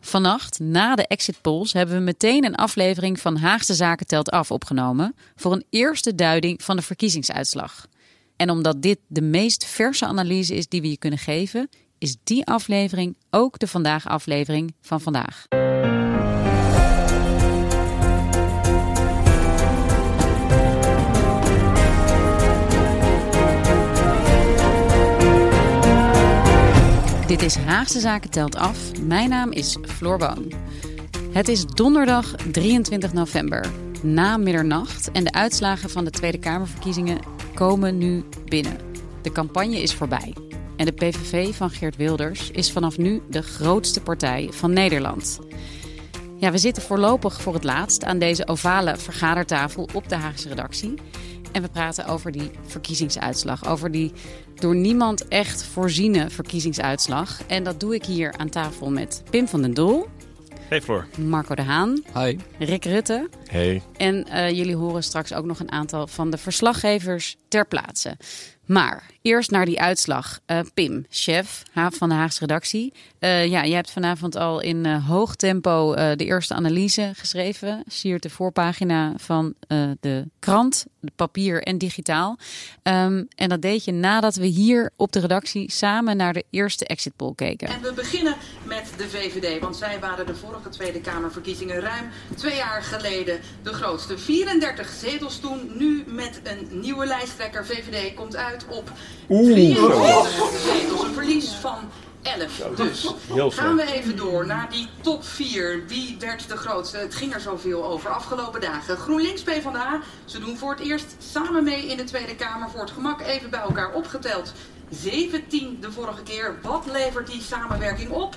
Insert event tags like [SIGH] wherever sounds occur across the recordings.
Vannacht, na de exit polls, hebben we meteen een aflevering van Haagse Zaken telt af opgenomen voor een eerste duiding van de verkiezingsuitslag. En omdat dit de meest verse analyse is die we je kunnen geven, is die aflevering ook de vandaag aflevering van vandaag. Dit is Haagse Zaken telt af. Mijn naam is Floor Boon. Het is donderdag 23 november, na middernacht. En de uitslagen van de Tweede Kamerverkiezingen komen nu binnen. De campagne is voorbij. En de PVV van Geert Wilders is vanaf nu de grootste partij van Nederland. Ja, we zitten voorlopig voor het laatst aan deze ovale vergadertafel op de Haagse redactie. En we praten over die verkiezingsuitslag. Over die door niemand echt voorziene verkiezingsuitslag. En dat doe ik hier aan tafel met Pim van den Doel. Hey Floor. Marco de Haan. Hi. Rick Rutte. Hey. En uh, jullie horen straks ook nog een aantal van de verslaggevers ter plaatse. Maar eerst naar die uitslag. Uh, Pim, chef van de Haagse redactie. Uh, ja, je hebt vanavond al in uh, hoog tempo de eerste analyse geschreven. Siert de voorpagina van de krant, papier en digitaal. Um, en dat deed je nadat we hier op de redactie samen naar de eerste exit poll keken. En we beginnen met de VVD, want zij waren de vorige Tweede Kamerverkiezingen ruim twee jaar geleden de grootste. 34 zetels toen, nu met een nieuwe lijsttrekker. VVD komt uit op 23 zetels. Een verlies van 11. Dus gaan we even door naar die top 4. Wie werd de grootste? Het ging er zoveel over afgelopen dagen. GroenLinks PvdA, ze doen voor het eerst samen mee in de Tweede Kamer. Voor het gemak even bij elkaar opgeteld. 17 de vorige keer. Wat levert die samenwerking op?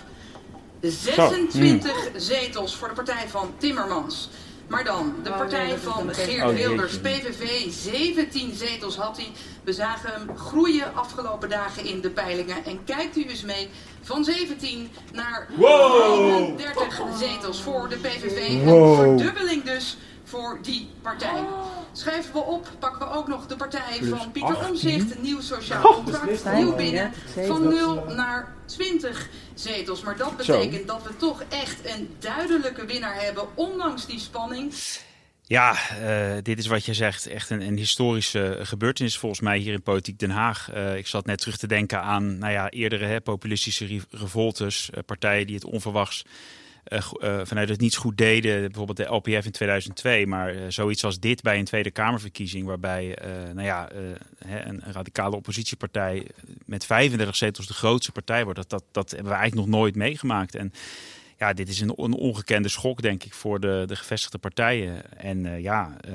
26 zetels voor de partij van Timmermans. Maar dan, de partij van Geert Wilders, PVV, 17 zetels had hij. We zagen hem groeien afgelopen dagen in de peilingen. En kijkt u eens mee, van 17 naar 31 zetels voor de PVV. Een verdubbeling dus voor die partij. Schrijven we op, pakken we ook nog de partij van Pieter Omzicht, nieuw sociaal contract, nieuw binnen, van 0 naar 20 zetels. Maar dat betekent dat we toch echt een duidelijke winnaar hebben, ondanks die spanning. Ja, uh, dit is wat je zegt. Echt een, een, historische gebeurtenis volgens mij hier in Politiek Den Haag. Uh, ik zat net terug te denken aan nou ja, eerdere hè, populistische revoltes. Uh, partijen die het onverwachts vanuit het niets goed deden. Bijvoorbeeld de LPF in 2002. Maar zoiets als dit bij een Tweede Kamerverkiezing. Waarbij nou ja, een, een, radicale oppositiepartij met 35 zetels de grootste partij wordt. Dat, dat, dat hebben we eigenlijk nog nooit meegemaakt. En ja, dit is een, ongekende schok, denk ik, voor de, de gevestigde partijen. En uh, ja, uh,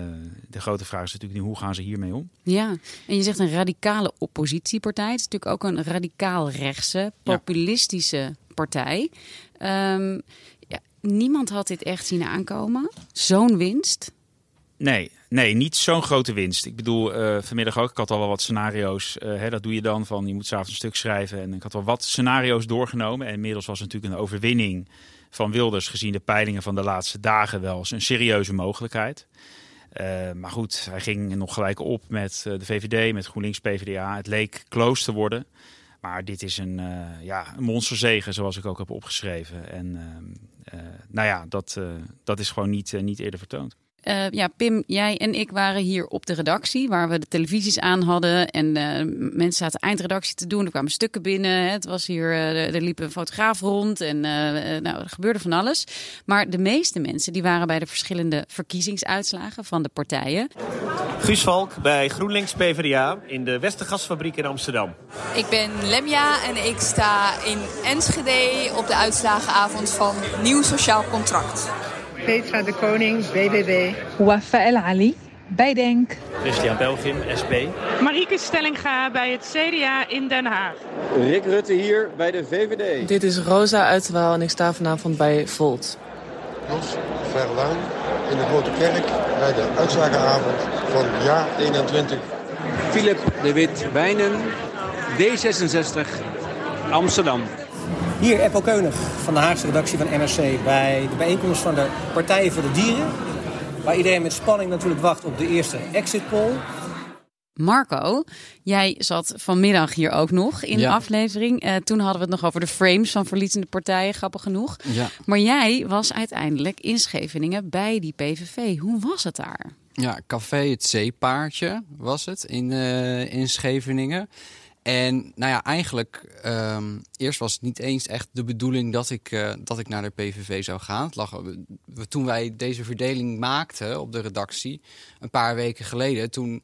de grote vraag is natuurlijk nu, hoe gaan ze hiermee om? Ja, en je zegt een radicale oppositiepartij. Het is natuurlijk ook een radicaal rechtse, populistische ja. partij. Um, ja, niemand had dit echt zien aankomen. Zo'n winst. Nee, nee, niet zo'n grote winst. Ik bedoel, uh, vanmiddag ook, ik had al wel wat scenario's. hè, dat doe je dan van, je moet s'avonds een stuk schrijven. En ik had wel wat scenario's doorgenomen. En inmiddels was het natuurlijk een overwinning van Wilders gezien de peilingen van de laatste dagen wel eens een serieuze mogelijkheid. Uh, maar goed, hij ging nog gelijk op met de VVD, met GroenLinks PvdA. Het leek close te worden. Maar dit is een, uh, ja, een monsterzegen, zoals ik ook heb opgeschreven. En uh, nou ja, dat, dat is gewoon niet, niet eerder vertoond. Eh, ja, Pim, jij en ik waren hier op de redactie, waar we de televisies aan hadden. En uh, mensen zaten eindredactie te doen. Er kwamen stukken binnen. Het was hier, uh, er liep een fotograaf rond. En nou, er gebeurde van alles. Maar de meeste mensen die waren bij de verschillende verkiezingsuitslagen van de partijen. Guus Valk bij GroenLinks PvdA in de Westergasfabriek in Amsterdam. Ik ben Lemja en ik sta in Enschede op de uitslagenavond van Nieuw Sociaal Contract. Petra de Koning, BBB. Wafa El Ali, bij Denk. Christian Belgim, SP. Marieke Stellinga bij het CDA in Den Haag. Rick Rutte hier bij de VVD. Dit is Rosa Uitwaal en ik sta vanavond bij Volt. Jos Verlaan in de Grote Kerk bij de uitslagenavond van jaar 21. Philip de Wit Wijnen, D66, Amsterdam. Hier Eppo Keunig van de Haagse redactie van NRC bij de bijeenkomst van de Partij voor de Dieren. Waar iedereen met spanning natuurlijk wacht op de eerste exit poll. Marco, jij zat vanmiddag hier ook nog in de aflevering. Uh, toen hadden we het nog over de frames van verliezende partijen, grappig genoeg. Ja. Maar jij was uiteindelijk in Scheveningen bij die PVV. Hoe was het daar? Ja, Café het Zeepaardje was het in, uh, in Scheveningen. En nou ja, eigenlijk, um, eerst was het niet eens echt de bedoeling dat ik, uh, dat ik naar de PVV zou gaan. Toen wij deze verdeling maakten op de redactie, een paar weken geleden, toen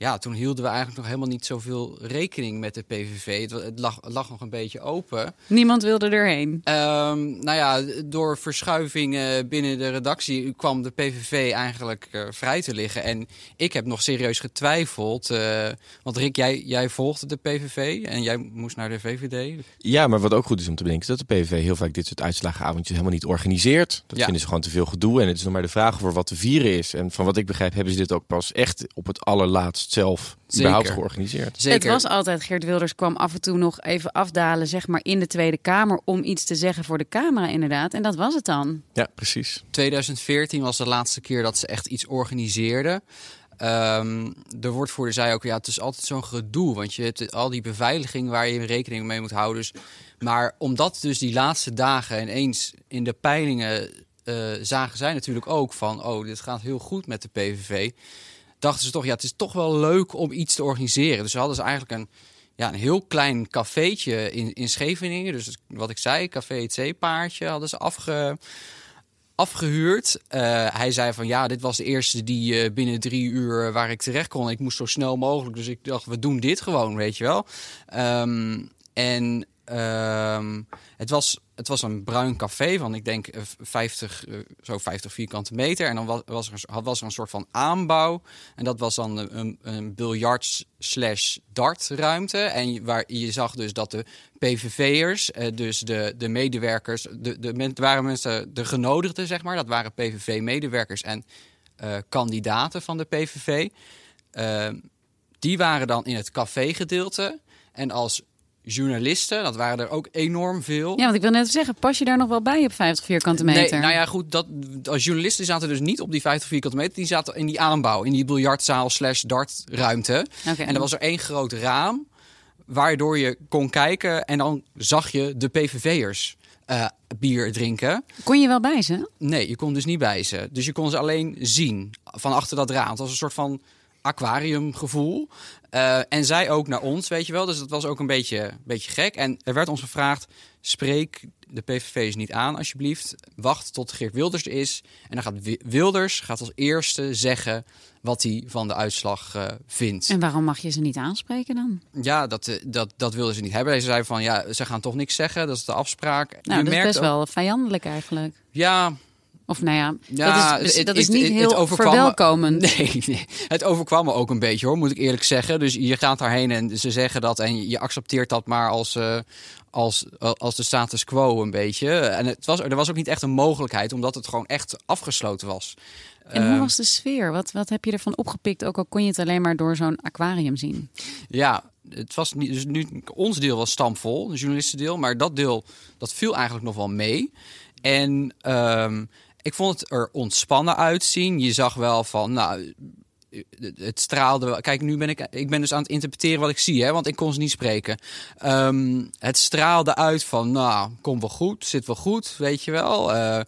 ja, toen hielden we eigenlijk nog helemaal niet zoveel rekening met de PVV. Het, lag, het lag, nog een beetje open. Niemand wilde erheen? Um, nou ja, door verschuivingen binnen de redactie kwam de PVV eigenlijk uh, vrij te liggen. En ik heb nog serieus getwijfeld. Uh, want Rick, jij, jij volgde de PVV en jij moest naar de VVD. Ja, maar wat ook goed is om te bedenken... is dat de PVV heel vaak dit soort uitslagenavondjes helemaal niet organiseert. Dat Ja. vinden ze gewoon te veel gedoe. En het is nog maar de vraag voor wat te vieren is. En van wat ik begrijp hebben ze dit ook pas echt op het allerlaatst zelf überhaupt georganiseerd. Het was altijd, Geert Wilders kwam af en toe nog even afdalen, zeg maar, in de Tweede Kamer om iets te zeggen voor de camera, inderdaad. En dat was het dan. Ja, precies. 2014 was de laatste keer dat ze echt iets organiseerden. Ehm, de woordvoerder zei ook, ja, het is altijd zo'n gedoe. Want je hebt al die beveiliging waar je rekening mee moet houden. Dus, maar omdat dus die laatste dagen ineens in de peilingen eh, zagen zij natuurlijk ook van... oh, dit gaat heel goed met de PVV. Dachten ze toch, ja, het is toch wel leuk om iets te organiseren. Dus hadden ze eigenlijk een, ja, een heel klein cafeetje in, in Scheveningen. Dus wat ik zei, Café het Zeepaardje hadden ze afge afgehuurd. Eh, hij zei van ja, dit was de eerste die eh, binnen drie uur waar ik terecht kon. Ik moest zo snel mogelijk, dus ik dacht we doen dit gewoon, weet je wel. Ehm, en ehm, het, was, het was een bruin café van ik denk eh, 50, eh, zo 50 vierkante meter. En dan was, er, was er een soort van aanbouw. En dat was dan een, een, een biljart slash dartruimte. En waar je zag dus dat de PVV'ers, eh, dus de, de medewerkers, de, de, waren mensen, de genodigden zeg maar, dat waren PVV-medewerkers en eh, kandidaten van de PVV. Eh, die waren dan in het café-gedeelte. En als journalisten, dat waren er ook enorm veel. Ja, want ik wil net zeggen, pas je daar nog wel bij op 50 vierkante meter? Nee, nou ja, goed, dat, als journalisten zaten dus niet op die 50 vierkante meter. Die zaten in die aanbouw, in die biljartzaal slash dartruimte. Oké. En er was er één groot raam, waardoor je kon kijken en dan zag je de PVV'ers eh, bier drinken. Kon je wel bij ze? Nee, je kon dus niet bij ze. Dus je kon ze alleen zien van achter dat raam. Het was een soort van aquariumgevoel. Eh, en zij ook naar ons, weet je wel. Dus dat was ook een beetje, beetje gek. En er werd ons gevraagd, spreek de PVV's niet aan alsjeblieft. Wacht tot Geert Wilders er is. En dan gaat Wi- Wilders gaat als eerste zeggen wat hij van de uitslag eh, vindt. En waarom mag je ze niet aanspreken dan? Ja, dat, eh, dat, dat wilden ze niet hebben. Ze zei van, ja, ze gaan toch niks zeggen. Dat is de afspraak. Nou, Je dat is merkt best ook- wel vijandelijk eigenlijk. Ja, Of nou ja, Ja, dat is, het- dat het- is niet het heel verwelkomend. [LAUGHS] Nee, nee, het overkwam me ook een beetje hoor, moet ik eerlijk zeggen. Dus je gaat daarheen en ze zeggen dat en je accepteert dat maar als, eh, als, als de status quo een beetje. En het was, er was ook niet echt een mogelijkheid, omdat het gewoon echt afgesloten was. En hoe Ehm, was de sfeer? Wat, wat heb je ervan opgepikt? Ook al kon je het alleen maar door zo'n aquarium zien. Ja, het was niet, dus nu, ons deel was stampvol, de journalistendeel, maar dat deel dat viel eigenlijk nog wel mee. En ehm, ik vond het er ontspannen uitzien. Je zag wel van, nou, het straalde. Kijk, nu ben ik, ik ben dus aan het interpreteren wat ik zie, hè, want ik kon ze niet spreken. Ehm, het straalde uit van, nou, komt wel goed, zit wel goed, weet je wel. Uh,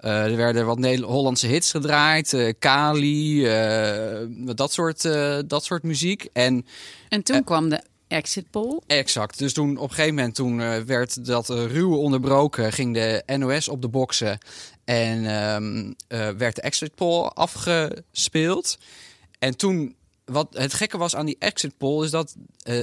er werden wat Nederlandse Hollandse hits gedraaid, uh, Kali, dat, soort, dat soort muziek. En, en toen kwam de exit poll. Exact. Dus toen op een gegeven moment toen, werd dat ruwe onderbroken, ging de NOS op de boksen en um, werd de exit poll afgespeeld. En toen, wat het gekke was aan die exit poll, is dat uh,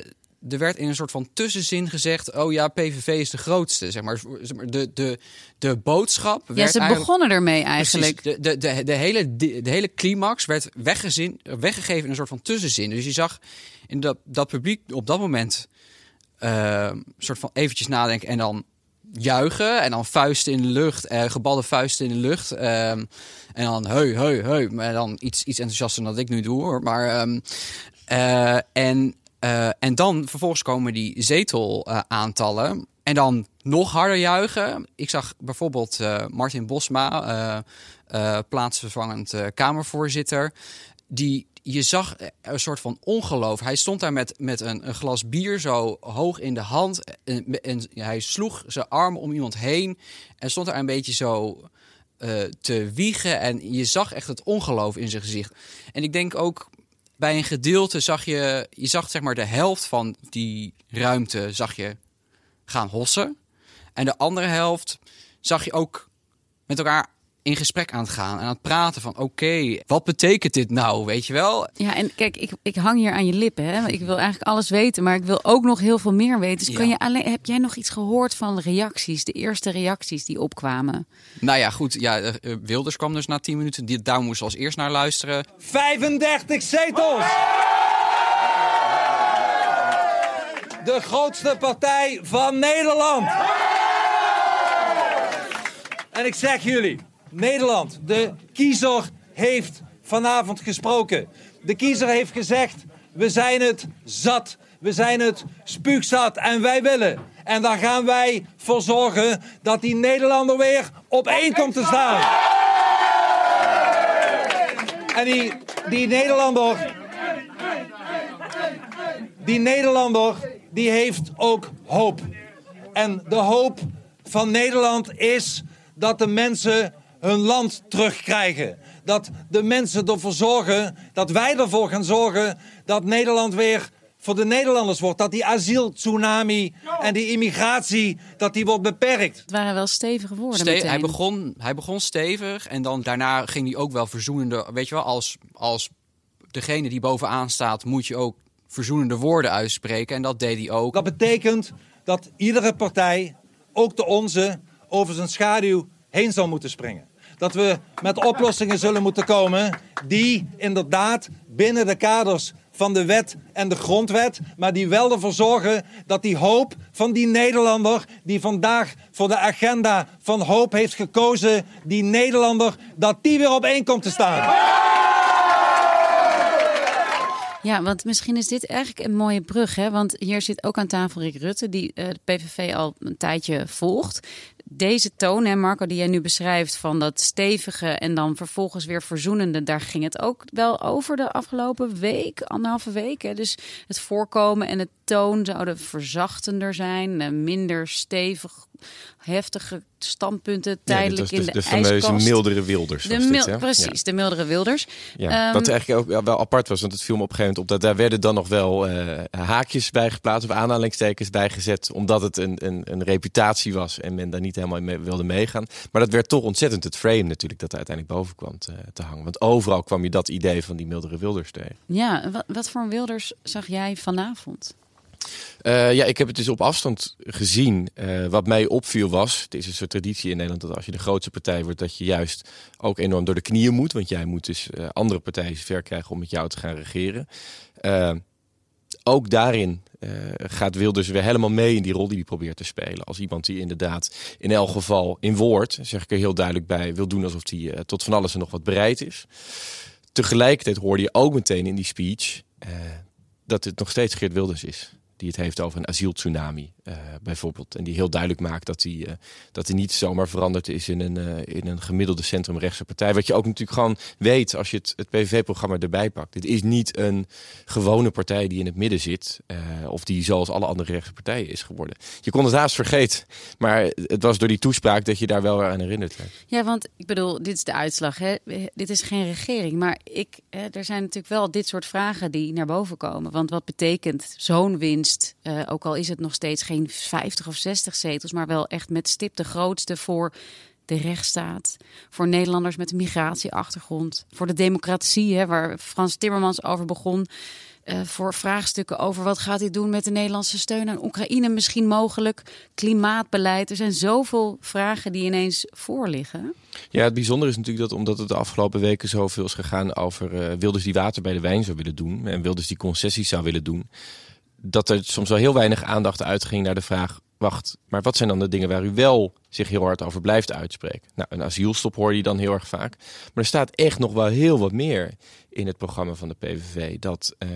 er werd in een soort van tussenzin gezegd: Oh ja, PVV is de grootste. Zeg maar, de, de, de boodschap. Ja, ze begonnen ermee eigenlijk. de, de, de, de, hele, de, de hele climax werd weggezin, weggegeven in een soort van tussenzin. Dus je zag in dat, dat publiek op dat moment. Uh, soort van eventjes nadenken en dan juichen en dan vuisten in de lucht, uh, gebalde vuisten in de lucht. Ehm, en dan heu, heu, heu. Maar dan iets, iets enthousiaster dan dat ik nu doe hoor. Maar, um, uh, en, uh, en dan vervolgens komen die zetelaantallen. en dan nog harder juichen. Ik zag bijvoorbeeld Martin Bosma, plaatsvervangend Kamervoorzitter. Die, je zag een soort van ongeloof. Hij stond daar met, met een, glas bier zo hoog in de hand. En, hij sloeg zijn arm om iemand heen. En stond daar een beetje zo uh, te wiegen. En je zag echt het ongeloof in zijn gezicht. En ik denk ook bij een gedeelte zag je, je zag zeg maar de helft van die ruimte zag je gaan hossen. En de andere helft zag je ook met elkaar in gesprek aan het gaan en aan het praten van oké, wat betekent dit nou, weet je wel? Ja, en kijk, ik, ik hang hier aan je lippen. Hè? Ik wil eigenlijk alles weten, maar ik wil ook nog heel veel meer weten. Dus kan je alleen, heb jij nog iets gehoord van reacties, de eerste reacties die opkwamen? Nou ja, goed. Ja, uh, Wilders kwam dus na 10 minuten. Die, daar moesten we als eerst naar luisteren. 35 zetels! De grootste partij van Nederland! En ik zeg jullie, Nederland, de kiezer heeft vanavond gesproken. De kiezer heeft gezegd: we zijn het zat, we zijn het spuugzat en wij willen. En daar gaan wij voor zorgen dat die Nederlander weer op één komt te staan. En die, die Nederlander. Die Nederlander die heeft ook hoop. En de hoop van Nederland is dat de mensen hun land terugkrijgen. Dat de mensen ervoor zorgen, dat wij ervoor gaan zorgen dat Nederland weer voor de Nederlanders wordt. Dat die asieltsunami en die immigratie, dat die wordt beperkt. Het waren wel stevige woorden Ste hij, begon, hij begon stevig en dan daarna ging hij ook wel verzoenende... Weet je wel, als, als degene die bovenaan staat moet je ook verzoenende woorden uitspreken. En dat deed hij ook. Dat betekent dat iedere partij, ook de onze, over zijn schaduw heen zal moeten springen. Dat we met oplossingen zullen moeten komen die inderdaad binnen de kaders van de wet en de grondwet, maar die wel ervoor zorgen dat die hoop van die Nederlander die vandaag voor de agenda van hoop heeft gekozen, die Nederlander, dat die weer op één komt te staan. Ja, want misschien is dit eigenlijk een mooie brug. Hè? Want hier zit ook aan tafel Rick Rutte, die uh, de PVV al een tijdje volgt deze toon, hè Marco, die jij nu beschrijft, van dat stevige en dan vervolgens weer verzoenende, daar ging het ook wel over de afgelopen week, anderhalve week. Hè? Dus het voorkomen en het toon zouden verzachtender zijn, eh, minder stevig, heftige standpunten tijdelijk ja, in de, de fameuze mildere Wilders. De mil precies, de mildere Wilders. Ja, um, wat eigenlijk ook wel apart was, want het viel me op een gegeven moment op dat daar werden dan nog wel uh, haakjes bij geplaatst of aanhalingstekens bij gezet, omdat het een, een, een reputatie was en men daar niet helemaal mee wilde meegaan. Maar dat werd toch ontzettend het frame natuurlijk dat er uiteindelijk boven kwam te, te hangen. Want overal kwam je dat idee van die mildere Wilders tegen. Ja, wat, wat voor Wilders zag jij vanavond? Uh, ja, ik heb het dus op afstand gezien. Uh, wat mij opviel was, het is een soort traditie in Nederland dat als je de grootste partij wordt, dat je juist ook enorm door de knieën moet. Want jij moet dus uh, andere partijen ver krijgen om met jou te gaan regeren. ook daarin gaat Wilders weer helemaal mee in die rol die hij probeert te spelen. Als iemand die inderdaad in elk geval in woord, zeg ik er heel duidelijk bij, wil doen alsof hij tot van alles en nog wat bereid is. Tegelijkertijd hoorde je ook meteen in die speech dat het nog steeds Geert Wilders is die het heeft over een asieltsunami uh, bijvoorbeeld. En die heel duidelijk maakt dat hij, uh, dat hij niet zomaar veranderd is in een, uh, in een gemiddelde centrumrechtse partij. Wat je ook natuurlijk gewoon weet als je het, het PVV-programma erbij pakt. Dit is niet een gewone partij die in het midden zit. of die zoals alle andere rechtse partijen is geworden. Je kon het haast vergeten. Maar het was door die toespraak dat je daar wel aan herinnerd werd. Ja, want ik bedoel, dit is de uitslag. Hè? Dit is geen regering. Maar ik, hè, er zijn natuurlijk wel dit soort vragen die naar boven komen. Want wat betekent zo'n winst? Ook al is het nog steeds geen geen 50 of 60 zetels, maar wel echt met stip de grootste voor de rechtsstaat, voor Nederlanders met een migratieachtergrond, voor de democratie, hè, waar Frans Timmermans over begon. Uh, voor vraagstukken over wat gaat hij doen met de Nederlandse steun aan Oekraïne, misschien mogelijk klimaatbeleid. Er zijn zoveel vragen die ineens voorliggen. Ja, het bijzondere is natuurlijk dat omdat het de afgelopen weken zoveel is gegaan over uh, Wilders die water bij de wijn zou willen doen en Wilders die concessies zou willen doen, dat er soms wel heel weinig aandacht uitging naar de vraag: wacht, maar wat zijn dan de dingen waar u wel zich heel hard over blijft uitspreken? Nou, een asielstop hoor je dan heel erg vaak. Maar er staat echt nog wel heel wat meer in het programma van de PVV. Dat, uh,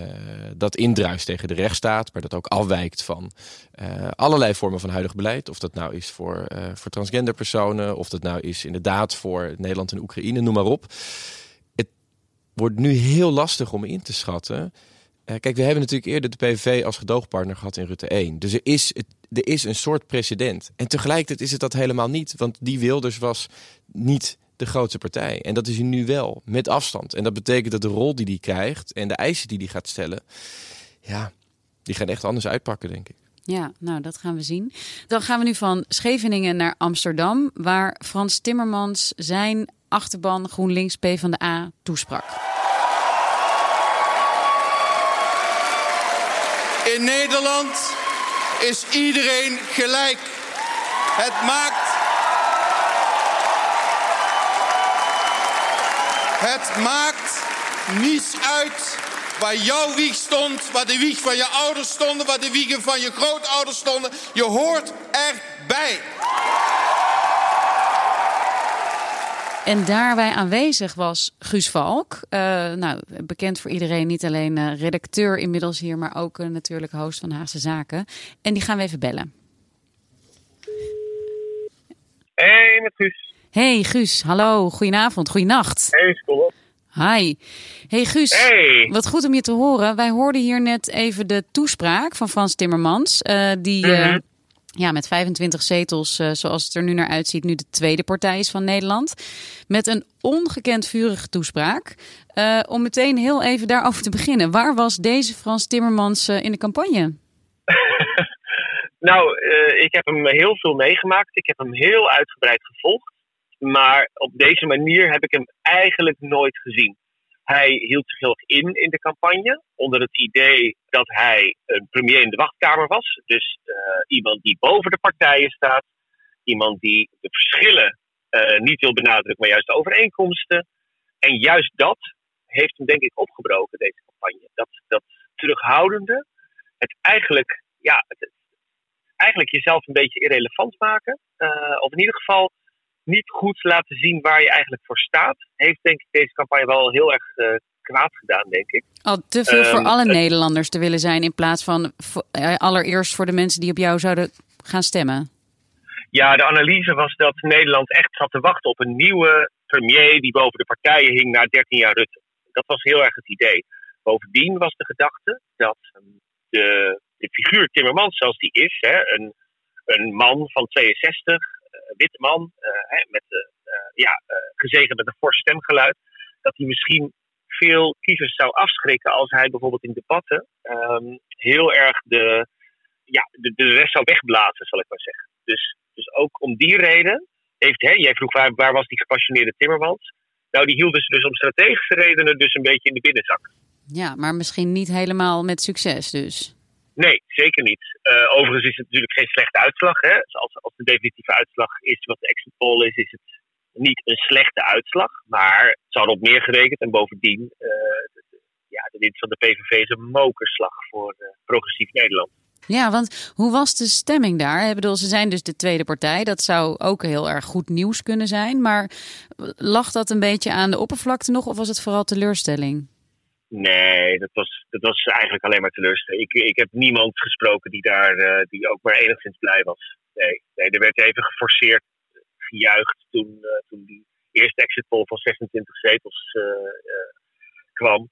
dat indruist tegen de rechtsstaat, maar dat ook afwijkt van uh, allerlei vormen van huidig beleid. Of dat nou is voor, uh, voor transgender personen, of dat nou is inderdaad voor Nederland en Oekraïne, noem maar op. Het wordt nu heel lastig om in te schatten eh, kijk, we hebben natuurlijk eerder de PVV als gedoogpartner gehad in Rutte 1. Dus er is, er is een soort precedent. En tegelijkertijd is het dat helemaal niet. Want die Wilders was niet de grootste partij. En dat is hij nu wel, met afstand. En dat betekent dat de rol die hij krijgt en de eisen die hij gaat stellen... ja, die gaan echt anders uitpakken, denk ik. Ja, nou, dat gaan we zien. Dan gaan we nu van Scheveningen naar Amsterdam... waar Frans Timmermans zijn achterban GroenLinks PvdA toesprak. In Nederland is iedereen gelijk. Het maakt. Het maakt niets uit waar jouw wieg stond, waar de wieg van je ouders stonden, waar de wiegen van je grootouders stonden. Je hoort erbij. En daarbij aanwezig was Guus Valk. Uh, nou, bekend voor iedereen, niet alleen uh, redacteur inmiddels hier, maar ook uh, natuurlijk host van Haagse Zaken. En die gaan we even bellen. Hey, met Guus. Hey Guus, hallo, goedenavond, goedenacht. Hey, Scott. Hi. Hey Guus, hey. wat goed om je te horen. Wij hoorden hier net even de toespraak van Frans Timmermans. die -hmm ja, met 25 zetels, uh, zoals het er nu naar uitziet, nu de tweede partij is van Nederland. Met een ongekend vurige toespraak. Uh, om meteen heel even daarover te beginnen. Waar was deze Frans Timmermans uh, in de campagne? [LAUGHS] nou, ik heb hem heel veel meegemaakt. Ik heb hem heel uitgebreid gevolgd. Maar op deze manier heb ik hem eigenlijk nooit gezien. Hij hield zich heel erg in in de campagne, onder het idee dat hij een premier in de wachtkamer was. Dus uh, iemand die boven de partijen staat, iemand die de verschillen uh, niet wil benadrukken, maar juist de overeenkomsten. En juist dat heeft hem denk ik opgebroken, deze campagne. Dat, dat terughoudende, het eigenlijk, ja, het, eigenlijk jezelf een beetje irrelevant maken. Of in ieder geval niet goed laten zien waar je eigenlijk voor staat, heeft denk ik deze campagne wel heel erg uh, kwaad gedaan, denk ik. Al te veel voor alle Nederlanders te willen zijn in plaats van uh, allereerst voor de mensen die op jou zouden gaan stemmen. Ja, de analyse was dat Nederland echt zat te wachten op een nieuwe premier die boven de partijen hing na 13 jaar Rutte. Dat was heel erg het idee. Bovendien was de gedachte dat de, de figuur Timmermans, zoals die is, hè, een, een man van 62, witte man, uh, met, uh, ja, gezegend met een fors stemgeluid, dat hij misschien veel kiezers zou afschrikken als hij bijvoorbeeld in debatten um, heel erg de, ja, de, de rest zou wegblazen, zal ik maar zeggen. Dus, dus ook om die reden heeft, hè, jij vroeg waar, waar was die gepassioneerde Timmermans? Nou, die hield dus, dus om strategische redenen dus een beetje in de binnenzak. Ja, maar misschien niet helemaal met succes dus. Nee, zeker niet. Uh, overigens is het natuurlijk geen slechte uitslag. Hè? Als, als de definitieve uitslag is wat de exit poll is, is het niet een slechte uitslag. Maar het zou erop neergerekend. En bovendien, uh, de, ja, de winst van de PVV is een mokerslag voor uh, progressief Nederland. Ja, want hoe was de stemming daar? Ik bedoel, ze zijn dus de tweede partij. Dat zou ook heel erg goed nieuws kunnen zijn. Maar lag dat een beetje aan de oppervlakte nog of was het vooral teleurstelling? Nee, dat was, dat was eigenlijk alleen maar teleurstelling. Ik, ik heb niemand gesproken die daar uh, die ook maar enigszins blij was. Nee, nee er werd even geforceerd gejuicht toen, uh, toen die eerste exit poll van 26 zetels uh, kwam.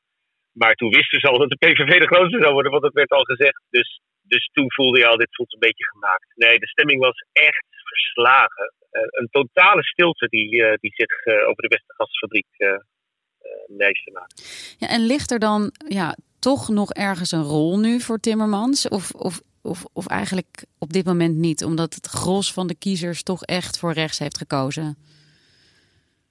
Maar toen wisten ze al dat de PVV de grootste zou worden, want dat werd al gezegd. Dus, dus toen voelde je al, dit voelt een beetje gemaakt. Nee, de stemming was echt verslagen. een totale stilte die, die zich over de Westergasfabriek meester maakt. Ja, en ligt er dan ja, toch nog ergens een rol nu voor Timmermans? Of, of, of, of eigenlijk op dit moment niet, omdat het gros van de kiezers toch echt voor rechts heeft gekozen?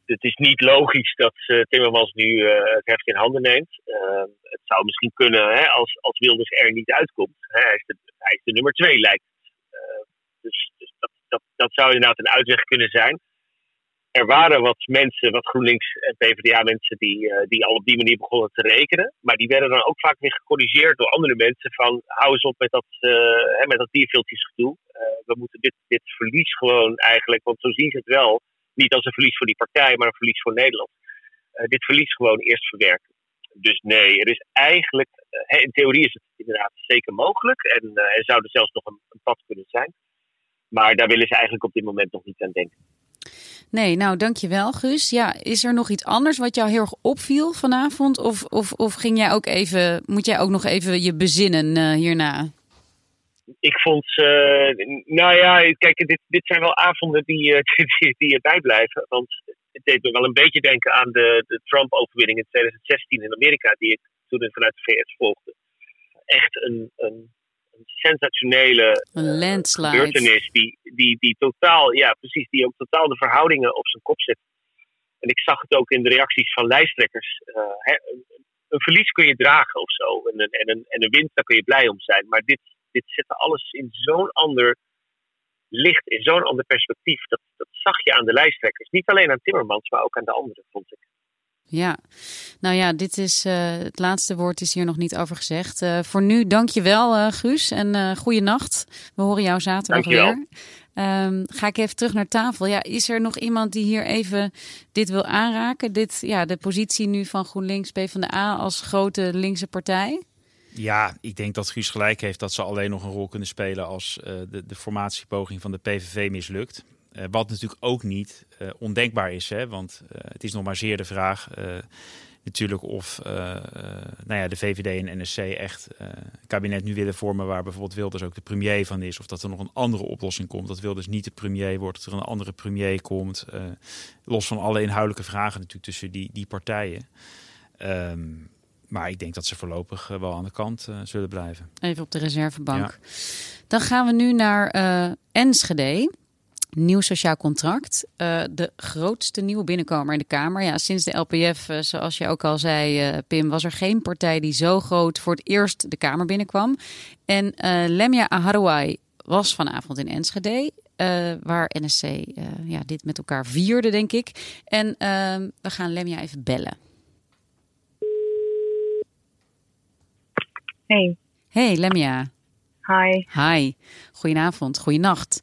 Het is niet logisch dat uh, Timmermans nu uh, het heft in handen neemt. Uh, het zou misschien kunnen hè, als, als Wilders er niet uitkomt. Hè, hij, is de, hij is de nummer twee, lijkt het. dus, dus dat, dat, dat zou inderdaad een uitweg kunnen zijn er waren wat mensen, wat GroenLinks en PvdA-mensen, die, uh, die al op die manier begonnen te rekenen. Maar die werden dan ook vaak weer gecorrigeerd door andere mensen. Van hou eens op met dat, uh, met dat dierveeltjesgedoe. Uh, we moeten dit, dit verlies gewoon eigenlijk, want zo zien ze het wel, niet als een verlies voor die partij, maar een verlies voor Nederland. dit verlies gewoon eerst verwerken. Dus nee, er is eigenlijk, in theorie is het inderdaad zeker mogelijk. En er zou er zelfs nog een, een pad kunnen zijn. Maar daar willen ze eigenlijk op dit moment nog niet aan denken. Nee, nou dankjewel Guus. Ja, is er nog iets anders wat jou heel erg opviel vanavond? Of, of, of ging jij ook even, moet jij ook nog even je bezinnen uh, hierna? Ik vond, uh, nou ja, kijk, dit, dit zijn wel avonden die, [LAUGHS] uh, die, die erbij blijven. Want het deed me wel een beetje denken aan de, de Trump-overwinning in 2016 in Amerika, die ik toen vanuit de VS volgde. Echt een een sensationele een landslide. gebeurtenis die, die, die totaal, ja precies, die ook totaal de verhoudingen op zijn kop zet. En ik zag het ook in de reacties van lijsttrekkers. Uh, hè, een, een, verlies kun je dragen of zo. En een, en, een, en een winst, daar kun je blij om zijn. Maar dit, dit zette alles in zo'n ander licht, in zo'n ander perspectief. Dat, dat zag je aan de lijsttrekkers. Niet alleen aan Timmermans, maar ook aan de anderen, vond ik. Ja, nou ja, dit is uh, het laatste woord is hier nog niet over gezegd. Uh, voor nu, dank je wel, uh, Guus. En uh, goede nacht. We horen jou zaterdag weer. Um, ga ik even terug naar tafel. Ja, is er nog iemand die hier even dit wil aanraken? Dit, ja, de positie nu van GroenLinks PvdA als grote linkse partij? Ja, ik denk dat Guus gelijk heeft dat ze alleen nog een rol kunnen spelen als de, de formatiepoging van de PVV mislukt. Uh, wat natuurlijk ook niet uh, ondenkbaar is, hè? want uh, het is nog maar zeer de vraag natuurlijk of nou ja, de VVD en NSC echt een kabinet nu willen vormen waar bijvoorbeeld Wilders ook de premier van is. Of dat er nog een andere oplossing komt. Dat Wilders niet de premier wordt, dat er een andere premier komt. los van alle inhoudelijke vragen natuurlijk tussen die, die partijen. Um, maar ik denk dat ze voorlopig wel aan de kant zullen blijven. Even op de reservebank. Ja. Dan gaan we nu naar Enschede nieuw sociaal contract. Uh, de grootste nieuwe binnenkomer in de Kamer. Ja, sinds de LPF, uh, zoals je ook al zei, uh, Pim, was er geen partij die zo groot voor het eerst de Kamer binnenkwam. En Lemia Aharouai was vanavond in Enschede. waar NSC ja, dit met elkaar vierde, denk ik. En ehm, we gaan Lemia even bellen. Hey. Hey, Lemia. Hi. Hi. Goedenavond, goedenacht.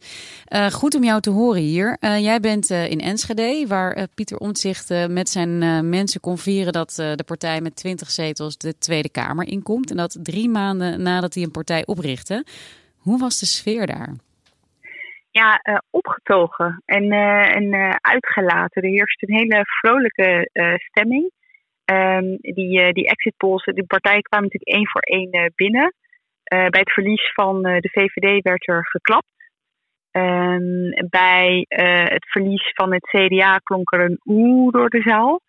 Uh, goed om jou te horen hier. Uh, jij bent uh, in Enschede, waar Pieter Omtzigt met zijn mensen kon vieren dat de partij met 20 zetels de Tweede Kamer inkomt. En dat drie maanden nadat hij een partij oprichtte. Hoe was de sfeer daar? Ja, opgetogen en, en uitgelaten. Er heerst een hele vrolijke stemming. Um, die, die exit polls, de partijen kwamen natuurlijk één voor één binnen. Uh, bij het verlies van uh, de VVD werd er geklapt. Um, bij uh, het verlies van het CDA klonk er een oeh door de zaal.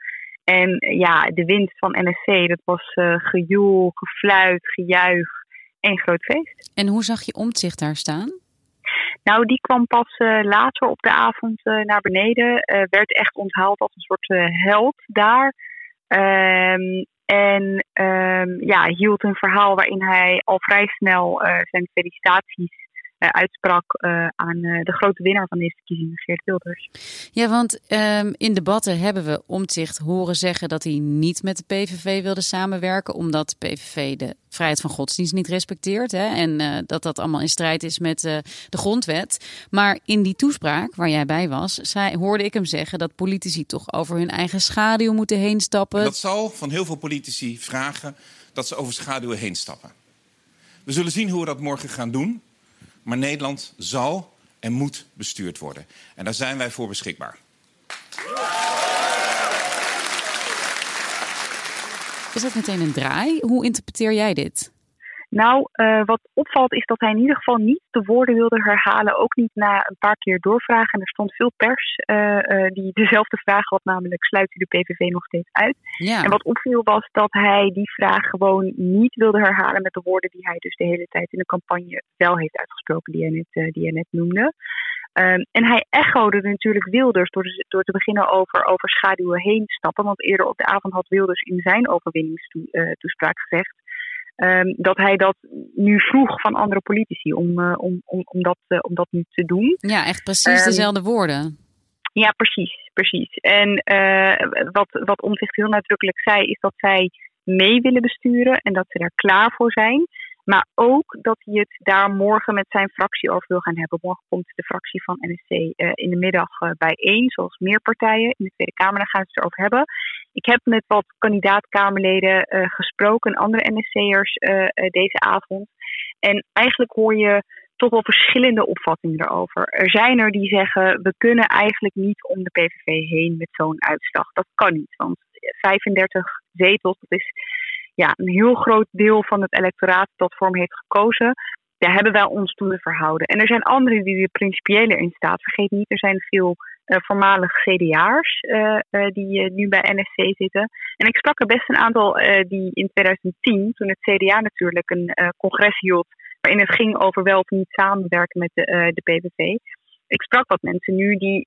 En ja, de winst van NSC, dat was gejoel, gefluit, gejuich en groot feest. En hoe zag je omzicht daar staan? Nou, die kwam pas later op de avond naar beneden. werd echt onthaald als een soort held daar. En um, ja, hield een verhaal waarin hij al vrij snel uh, zijn felicitaties uitsprak aan de grote winnaar van deze verkiezingen, Geert Wilders. Ja, want um, in debatten hebben we Omtzigt horen zeggen dat hij niet met de PVV wilde samenwerken, omdat de PVV de vrijheid van godsdienst niet respecteert. Hè, en uh, dat dat allemaal in strijd is met uh, de grondwet. Maar in die toespraak waar jij bij was, zei, hoorde ik hem zeggen dat politici toch over hun eigen schaduw moeten heen stappen. En dat zal van heel veel politici vragen dat ze over schaduwen heen stappen. We zullen zien hoe we dat morgen gaan doen. Maar Nederland zal en moet bestuurd worden. En daar zijn wij voor beschikbaar. Is dat meteen een draai? Hoe interpreteer jij dit? Nou, uh, wat opvalt is dat hij in ieder geval niet de woorden wilde herhalen. Ook niet na een paar keer doorvragen. En er stond veel pers uh, uh, die [LAUGHS] dezelfde vraag had, namelijk sluit u de PVV nog steeds uit? Ja. En wat opviel was dat hij die vraag gewoon niet wilde herhalen met de woorden die hij dus de hele tijd in de campagne wel heeft uitgesproken, die hij net, die hij net noemde. Um, en hij echode natuurlijk Wilders door, door te beginnen over, over schaduwen heen stappen. Want eerder op de avond had Wilders in zijn overwinningstoespraak gezegd Um, dat hij dat nu vroeg van andere politici om, uh, om, om, om, dat, uh, om dat nu te doen. Ja, echt precies um, dezelfde woorden. Ja, precies, precies. En uh, wat, wat Omtzigt heel nadrukkelijk zei, is dat zij mee willen besturen en dat ze er klaar voor zijn. Maar ook dat hij het daar morgen met zijn fractie over wil gaan hebben. Morgen komt de fractie van NSC in de middag bijeen, zoals meer partijen in de Tweede Kamer. Daar gaan ze het erover hebben. Ik heb met wat kandidaat-Kamerleden uh, gesproken, andere NSC'ers deze avond. En eigenlijk hoor je toch wel verschillende opvattingen erover. Er zijn er die zeggen, we kunnen eigenlijk niet om de PVV heen met zo'n uitslag. Dat kan niet, want 35 zetels, dat is ja, een heel groot deel van het electoraat dat vorm heeft gekozen. Daar hebben wij ons toe te verhouden. En er zijn anderen die er principiëler in staat. Vergeet niet, er zijn veel uh, voormalig CDA'ers uh, uh, die nu bij NSC zitten. En ik sprak er best een aantal die in 2010, toen het CDA natuurlijk een congres hield, waarin het ging over wel of niet samenwerken met de, de PVV. Ik sprak wat mensen nu die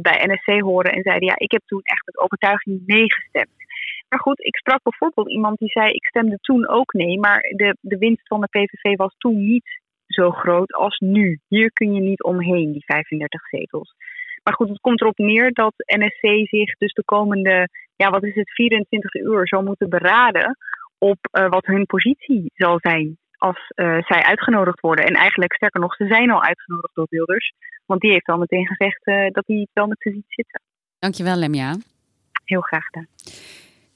bij NSC horen en zeiden: Ja, ik heb toen echt met overtuiging nee gestemd. Maar goed, ik sprak bijvoorbeeld iemand die zei: Ik stemde toen ook nee, maar de, de winst van de PVV was toen niet zo groot als nu. Hier kun je niet omheen, die 35 zetels. Maar goed, het komt erop neer dat NSC zich dus de komende, ja, wat is het, 24 uur zou moeten beraden op uh, wat hun positie zal zijn als uh, zij uitgenodigd worden. En eigenlijk, sterker nog, ze zijn al uitgenodigd door Wilders. Want die heeft al meteen gezegd uh, dat hij het wel met ze ziet zitten. Dankjewel, Lemja. Heel graag gedaan.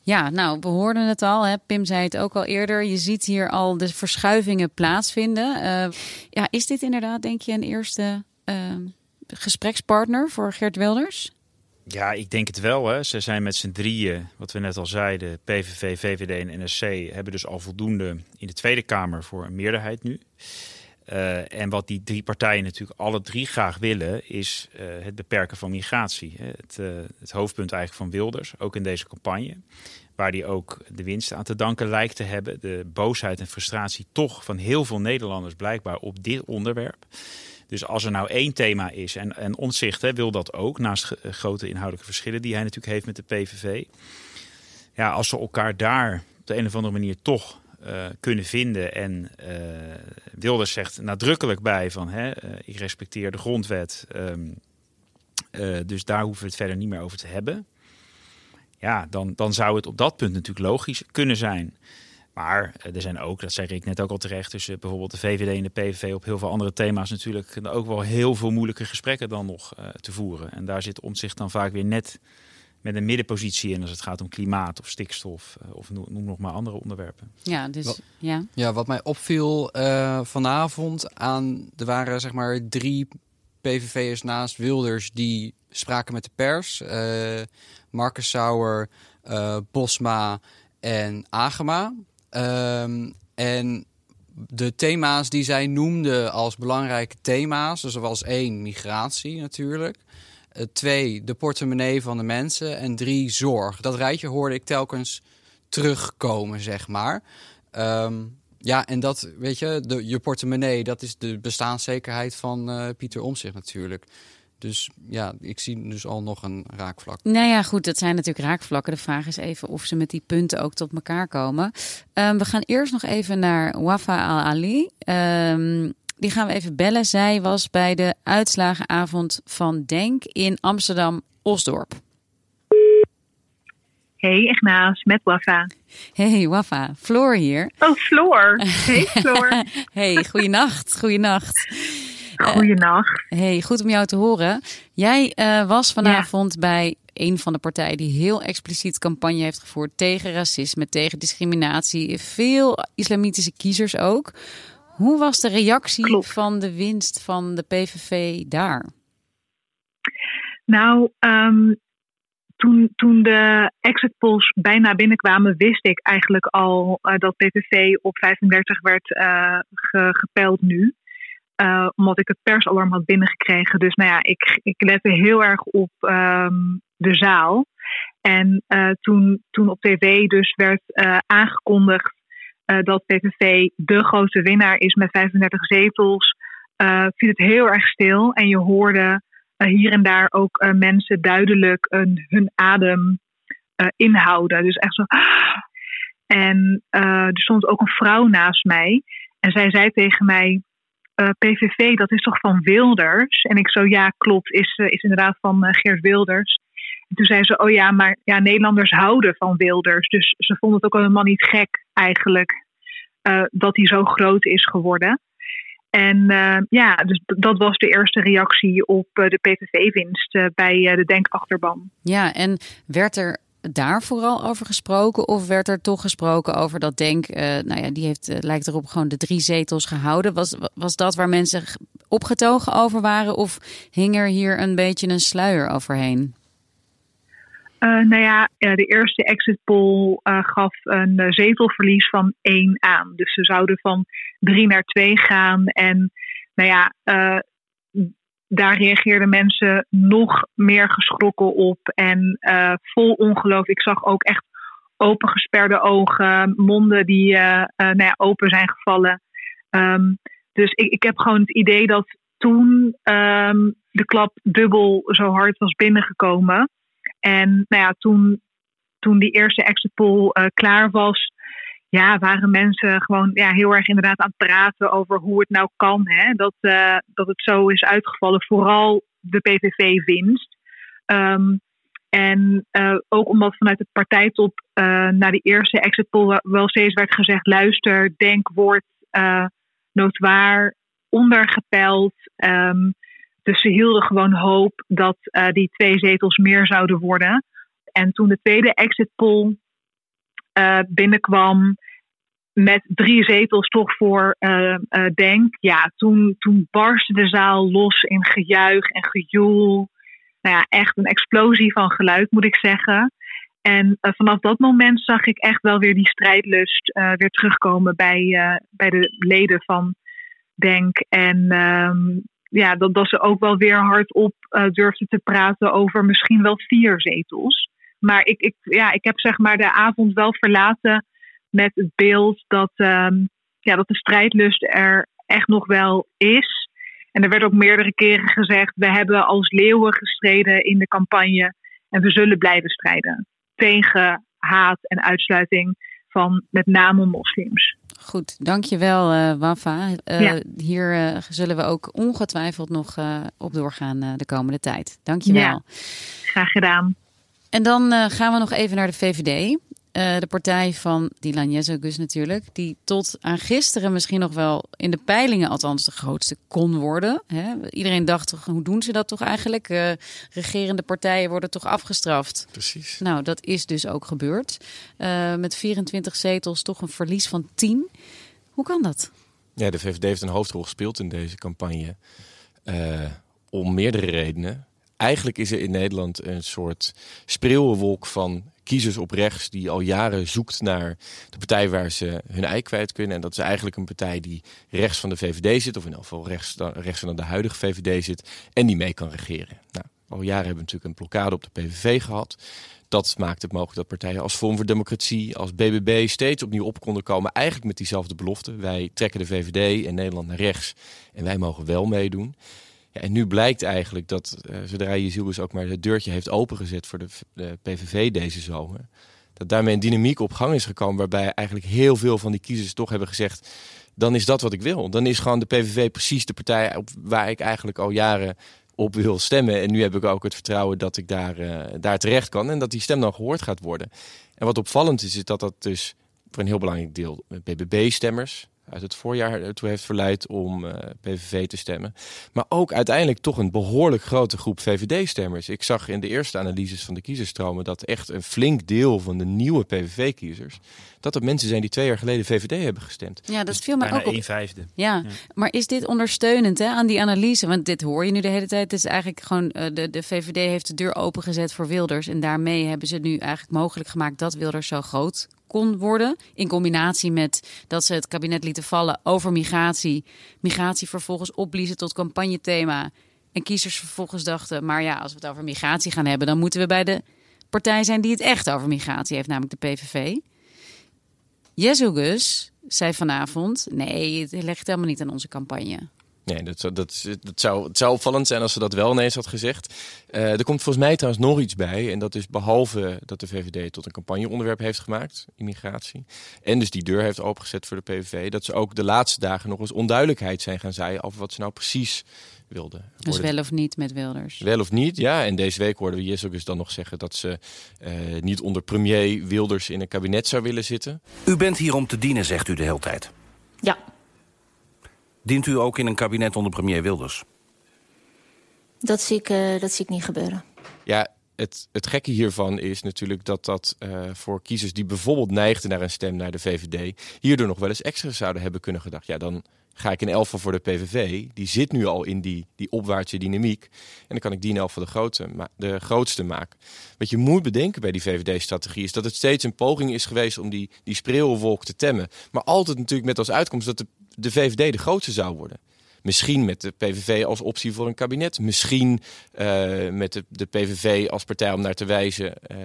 Ja, nou, we hoorden het al. Hè? Pim zei het ook al eerder. Je ziet hier al de verschuivingen plaatsvinden. Ja, is dit inderdaad, denk je, een eerste uh, gesprekspartner voor Geert Wilders? Ja, ik denk het wel. Hè. Ze zijn met z'n drieën, wat we net al zeiden, PVV, VVD en NSC, hebben dus al voldoende in de Tweede Kamer voor een meerderheid nu. Uh, en wat die drie partijen natuurlijk alle drie graag willen, is uh, het beperken van migratie. Het, uh, het, hoofdpunt eigenlijk van Wilders, ook in deze campagne. Waar hij ook de winst aan te danken lijkt te hebben. De boosheid en frustratie toch van heel veel Nederlanders blijkbaar op dit onderwerp. Dus als er nou één thema is, en, en hè, wil dat ook, naast grote inhoudelijke verschillen die hij natuurlijk heeft met de PVV. Ja, als ze elkaar daar op de een of andere manier toch uh, kunnen vinden. En uh, Wilders zegt nadrukkelijk bij van hè, ik respecteer de grondwet. Um, dus daar hoeven we het verder niet meer over te hebben. Ja, dan, dan zou het op dat punt natuurlijk logisch kunnen zijn. Maar er zijn ook, dat zei ik net ook al terecht, tussen bijvoorbeeld de VVD en de PVV op heel veel andere thema's natuurlijk ook wel heel veel moeilijke gesprekken dan nog te voeren. En daar zit om zich dan vaak weer net met een middenpositie in als het gaat om klimaat of stikstof of noem nog maar andere onderwerpen. Ja, dus wat, ja. ja, wat mij opviel uh, vanavond aan, er waren zeg maar drie PVV'ers naast Wilders die spraken met de pers. Uh, Marcus Sauer, uh, Bosma en Agema. Um, en de thema's die zij noemden als belangrijke thema's, dus er was één, migratie natuurlijk. Uh, twee, de portemonnee van de mensen. En drie, zorg. Dat rijtje hoorde ik telkens terugkomen, zeg maar. Um, ja, en dat, weet je, de, je portemonnee, dat is de bestaanszekerheid van uh, Pieter Omtzigt natuurlijk. Dus ja, ik zie dus al nog een raakvlak. Nou ja, goed, dat zijn natuurlijk raakvlakken. De vraag is even of ze met die punten ook tot elkaar komen. Um, we gaan eerst nog even naar Wafa Al-Ali. Um, die gaan we even bellen. Zij was bij de uitslagenavond van Denk in Amsterdam-Osdorp. Hey Ignaas, met Wafa. Hey Wafa, Floor hier. Oh, Floor. [LAUGHS] Hey Floor. hey, goeienacht, goeienacht. Goeienacht. Uh, hey, goed om jou te horen. Jij uh, was vanavond ja. bij een van de partijen die heel expliciet campagne heeft gevoerd tegen racisme, tegen discriminatie. Veel islamitische kiezers ook. Hoe was de reactie Klopt. van de winst van de PVV daar? Nou, um, toen, toen de exit polls bijna binnenkwamen, wist ik eigenlijk al uh, dat PVV op 35 werd uh, ge, nu. Uh, omdat ik het persalarm had binnengekregen. Dus nou ja, ik, ik lette heel erg op um, de zaal. En toen, toen op tv dus werd aangekondigd dat PVV de grote winnaar is met 35 zetels, viel het heel erg stil. En je hoorde hier en daar ook mensen duidelijk een, hun adem inhouden. Dus echt zo. En uh, er stond ook een vrouw naast mij. En zij zei tegen mij: PVV, dat is toch van Wilders? En ik zo: Ja, klopt, is, is inderdaad van Geert Wilders. En toen zei ze: Oh ja, maar ja, Nederlanders houden van Wilders. Dus ze vonden het ook helemaal niet gek eigenlijk dat hij zo groot is geworden. En ja, dus dat was de eerste reactie op de PVV-winst bij de Denkachterban. Ja, en werd er daar vooral over gesproken? Of werd er toch gesproken over dat Denk, nou ja, die heeft, lijkt erop gewoon de drie zetels gehouden. Was, was dat waar mensen opgetogen over waren? Of hing er hier een beetje een sluier overheen? Uh, nou ja, de eerste exit poll uh, gaf een uh, zetelverlies van één aan. Dus ze zouden van drie naar twee gaan. En nou ja, daar reageerden mensen nog meer geschrokken op. En vol ongeloof. Ik zag ook echt opengesperde ogen, monden die nou ja, open zijn gevallen. Um, dus ik, ik heb gewoon het idee dat toen um, de klap dubbel zo hard was binnengekomen. En nou ja, toen, toen die eerste exit poll uh, klaar was, ja, waren mensen gewoon ja, heel erg inderdaad aan het praten over hoe het nou kan hè, dat, uh, dat het zo is uitgevallen. Vooral de PVV-winst. Um, en uh, ook omdat vanuit de partijtop naar die eerste exit poll wel steeds werd gezegd: luister, denk, word noodwaar ondergepeld. Um, dus ze hielden gewoon hoop dat uh, die twee zetels meer zouden worden. En toen de tweede exit poll uh, binnenkwam met drie zetels toch voor uh, Denk, ja, toen, toen barstte de zaal los in gejuich en gejoel. Nou ja, echt een explosie van geluid, moet ik zeggen. En vanaf dat moment zag ik echt wel weer die strijdlust weer terugkomen bij, bij de leden van Denk. En um, ja, dat, dat ze ook wel weer hardop uh, durfden te praten over misschien wel vier zetels. Maar ik, ik, ja, ik heb zeg maar de avond wel verlaten met het beeld dat, um, ja, dat de strijdlust er echt nog wel is. En er werd ook meerdere keren gezegd: we hebben als leeuwen gestreden in de campagne en we zullen blijven strijden tegen haat en uitsluiting van met name moslims. Goed, dankjewel uh, Wafa. Uh, ja. Hier uh, zullen we ook ongetwijfeld nog op doorgaan de komende tijd. Dankjewel. Ja, graag gedaan. En dan gaan we nog even naar de VVD. de partij van Dylan Jezogus natuurlijk. Die tot aan gisteren misschien nog wel in de peilingen althans de grootste kon worden. Hè? Iedereen dacht toch, hoe doen ze dat toch eigenlijk? regerende partijen worden toch afgestraft? Precies. Nou, dat is dus ook gebeurd. met 24 zetels toch een verlies van 10. Hoe kan dat? Ja, de VVD heeft een hoofdrol gespeeld in deze campagne. Uh, om meerdere redenen. Eigenlijk is er in Nederland een soort spreeuwenwolk van kiezers op rechts die al jaren zoekt naar de partij waar ze hun ei kwijt kunnen. En dat is eigenlijk een partij die rechts van de VVD zit, of in ieder geval rechts, rechts van de huidige VVD zit, en die mee kan regeren. Nou, al jaren hebben we natuurlijk een blokkade op de PVV gehad. Dat maakt het mogelijk dat partijen als Vorm voor Democratie, als BBB steeds opnieuw op konden komen. Eigenlijk met diezelfde belofte. Wij trekken de VVD in Nederland naar rechts en wij mogen wel meedoen. Ja, en nu blijkt eigenlijk dat uh, zodra Jezielbus ook maar het deurtje heeft opengezet voor de, de, PVV deze zomer. Dat daarmee een dynamiek op gang is gekomen waarbij eigenlijk heel veel van die kiezers toch hebben gezegd... dan is dat wat ik wil. Dan is gewoon de PVV precies de partij op waar ik eigenlijk al jaren op wil stemmen. En nu heb ik ook het vertrouwen dat ik daar, uh, daar terecht kan en dat die stem dan gehoord gaat worden. En wat opvallend is, is dat dat dus voor een heel belangrijk deel BBB-stemmers uit het voorjaar ertoe heeft verleid om uh, PVV te stemmen. Maar ook uiteindelijk toch een behoorlijk grote groep VVD-stemmers. Ik zag in de eerste analyses van de kiezerstromen dat echt een flink deel van de nieuwe PVV-kiezers... dat er mensen zijn die twee jaar geleden VVD hebben gestemd. Ja, dat viel mij ook op. een vijfde. Ja. ja. maar is dit ondersteunend hè, aan die analyse? Want dit hoor je nu de hele tijd. Het is eigenlijk gewoon, uh, de, de VVD heeft de deur opengezet voor Wilders. En daarmee hebben ze nu eigenlijk mogelijk gemaakt dat Wilders zo groot kon worden. In combinatie met dat ze het kabinet lieten vallen over migratie. Migratie vervolgens opbliezen tot campagnethema. En kiezers vervolgens dachten, maar ja, als we het over migratie gaan hebben, dan moeten we bij de partij zijn die het echt over migratie heeft, namelijk de PVV. Jezus zei vanavond, nee, het ligt helemaal niet aan onze campagne. Nee, dat, zou, dat, dat zou, het zou opvallend zijn als ze dat wel ineens had gezegd. Uh, er komt volgens mij trouwens nog iets bij. En dat is behalve dat de VVD tot een campagneonderwerp heeft gemaakt, immigratie. En dus die deur heeft opengezet voor de PVV. Dat ze ook de laatste dagen nog eens onduidelijkheid zijn gaan zaaien over wat ze nou precies wilden. Dus wel of niet met Wilders? Wel of niet, ja. En deze week hoorden we eens dan nog zeggen dat ze uh, niet onder premier Wilders in een kabinet zou willen zitten. U bent hier om te dienen, zegt u de hele tijd. Ja. Dient u ook in een kabinet onder premier Wilders? Dat zie ik, uh, dat zie ik niet gebeuren. Ja, het, het gekke hiervan is natuurlijk dat dat uh, voor kiezers die bijvoorbeeld neigden naar een stem naar de VVD, hierdoor nog wel eens extra zouden hebben kunnen gedacht. Ja, dan ga ik in elf voor de PVV. Die zit nu al in die, die opwaartse dynamiek. En dan kan ik die in elf de, grootste, de grootste maken. Wat je moet bedenken bij die VVD-strategie is dat het steeds een poging is geweest om die, die spreeuwwolk te temmen. Maar altijd natuurlijk met als uitkomst dat de, de VVD de grootste zou worden. Misschien met de PVV als optie voor een kabinet. Misschien uh, met de, de, PVV als partij om naar te wijzen. Uh,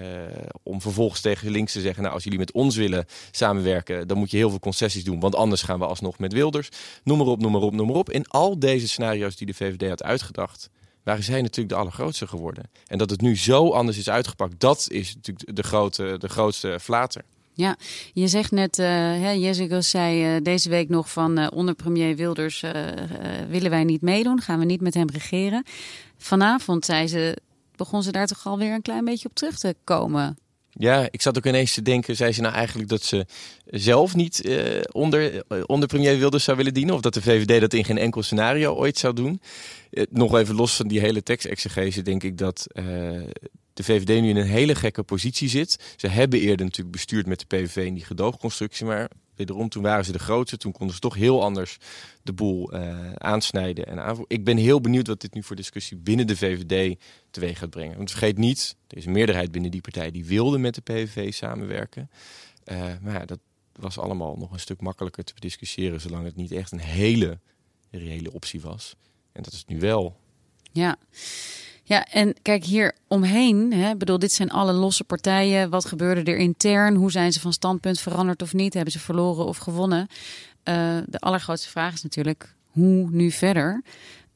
om vervolgens tegen links te zeggen: Nou, als jullie met ons willen samenwerken, dan moet je heel veel concessies doen. Want anders gaan we alsnog met Wilders. Noem maar op, noem maar op, noem maar op. In al deze scenario's die de VVD had uitgedacht waren zij natuurlijk de allergrootste geworden. En dat het nu zo anders is uitgepakt, dat is natuurlijk de, grote, de grootste flater. Ja, je zegt net, uh, Jessica zei uh, deze week nog van uh, onder premier Wilders willen wij niet meedoen, gaan we niet met hem regeren. Vanavond zei ze, begon ze daar toch alweer een klein beetje op terug te komen. Ja, ik zat ook ineens te denken, zei ze nou eigenlijk dat ze zelf niet onder, onder premier Wilders zou willen dienen? Of dat de VVD dat in geen enkel scenario ooit zou doen? nog even los van die hele tekstexegese denk ik dat de VVD nu in een hele gekke positie zit. Ze hebben eerder natuurlijk bestuurd met de PVV in die gedoogconstructie, maar wederom toen waren ze de grootste. Toen konden ze toch heel anders de boel uh, aansnijden en aanvoeren. Ik ben heel benieuwd wat dit nu voor discussie binnen de VVD teweeg gaat brengen. Want vergeet niet, er is een meerderheid binnen die partij die wilde met de PVV samenwerken. Uh, maar ja, dat was allemaal nog een stuk makkelijker te discussiëren, zolang het niet echt een hele reële optie was. En dat is nu wel. Ja. Ja, en kijk hier omheen. Hè, bedoel, dit zijn alle losse partijen. Wat gebeurde er intern? Hoe zijn ze van standpunt veranderd of niet? Hebben ze verloren of gewonnen? Uh, de allergrootste vraag is natuurlijk: hoe nu verder?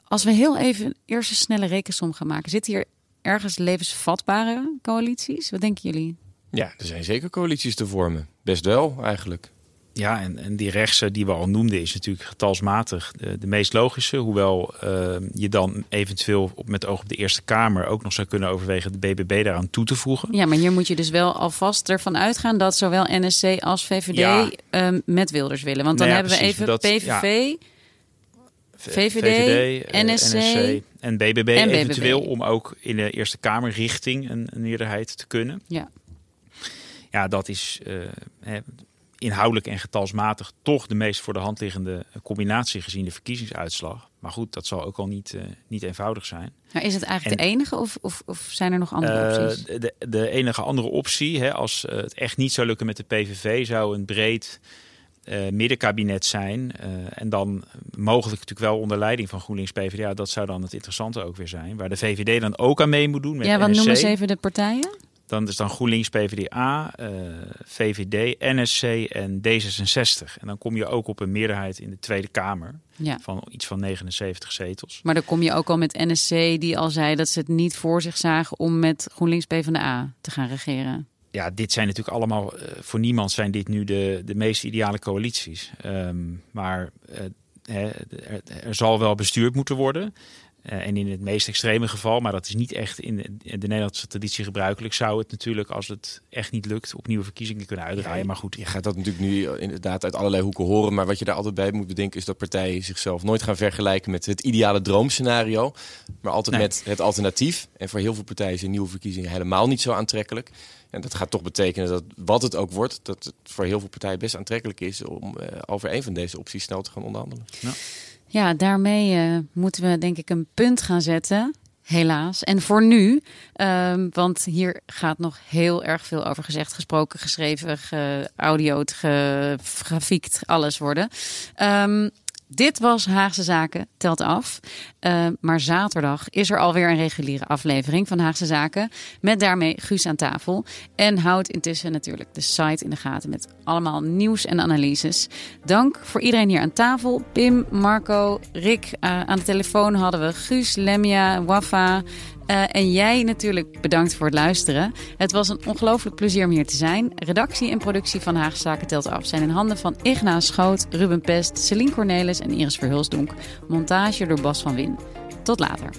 Als we heel even eerst een snelle rekensom gaan maken, zitten hier ergens levensvatbare coalities? Wat denken jullie? Ja, er zijn zeker coalities te vormen. Best wel, eigenlijk. Ja, en, en die rechtse die we al noemden is natuurlijk getalsmatig de, de meest logische. Hoewel uh, je dan eventueel op, met oog op de Eerste Kamer ook nog zou kunnen overwegen de BBB daaraan toe te voegen. Ja, maar hier moet je dus wel alvast ervan uitgaan dat zowel NSC als VVD ja. um, met Wilders willen. Want dan nou ja, hebben precies, we even dat, PVV, ja. VVD, VVD NSC, NSC en BBB en BBB. eventueel om ook in de Eerste Kamer richting een, een meerderheid te kunnen. Ja. Ja, dat is uh, hè, inhoudelijk en getalsmatig toch de meest voor de hand liggende combinatie gezien de verkiezingsuitslag. Maar goed, dat zal ook al niet, uh, niet eenvoudig zijn. Maar is het eigenlijk en, de enige of, of, of, zijn er nog andere uh, opties? De, de enige andere optie, hè, als het echt niet zou lukken met de PVV, zou een breed middenkabinet zijn. en dan mogelijk natuurlijk wel onder leiding van GroenLinks PvdA. Dat zou dan het interessante ook weer zijn. Waar de VVD dan ook aan mee moet doen. Met ja, wat NSC. noemen ze even de partijen? Dan is dan GroenLinks, PvdA, uh, VVD, NSC en D66. En dan kom je ook op een meerderheid in de Tweede Kamer ja. van iets van 79 zetels. Maar dan kom je ook al met NSC die al zei dat ze het niet voor zich zagen om met GroenLinks PvdA te gaan regeren. ja, dit zijn natuurlijk allemaal, eh, voor niemand zijn dit nu de, de meest ideale coalities. Ehm, maar er, er, zal wel bestuurd moeten worden. Uh, en in het meest extreme geval, maar dat is niet echt in de, Nederlandse traditie gebruikelijk, zou het natuurlijk, als het echt niet lukt, op nieuwe verkiezingen kunnen uitdraaien. Ja, maar goed. Je gaat dat natuurlijk nu inderdaad uit allerlei hoeken horen. Maar wat je daar altijd bij moet bedenken, is dat partijen zichzelf nooit gaan vergelijken met het ideale droomscenario. Maar altijd met het alternatief. En voor heel veel partijen zijn nieuwe verkiezingen helemaal niet zo aantrekkelijk. En dat gaat toch betekenen dat wat het ook wordt, dat het voor heel veel partijen best aantrekkelijk is om uh, over een van deze opties snel te gaan onderhandelen. Ja. Ja, daarmee uh, moeten we denk ik een punt gaan zetten. Helaas. En voor nu, um, want hier gaat nog heel erg veel over gezegd, gesproken, geschreven, geaudioed, gegrafiekt, alles worden. Um, dit was Haagse Zaken telt af. Uh, maar zaterdag is er alweer een reguliere aflevering van Haagse Zaken. Met daarmee Guus aan tafel. En houd intussen natuurlijk de site in de gaten met allemaal nieuws en analyses. Dank voor iedereen hier aan tafel. Pim, Marco, Rick. Uh, aan de telefoon hadden we Guus, Lemia, Wafa, uh, en jij natuurlijk bedankt voor het luisteren. Het was een ongelooflijk plezier om hier te zijn. Redactie en productie van Haagse Zaken telt af zijn in handen van Igna Schoot, Ruben Pest, Celine Cornelis en Iris Verhulsdonk. Montage door Bas van Win. Tot later.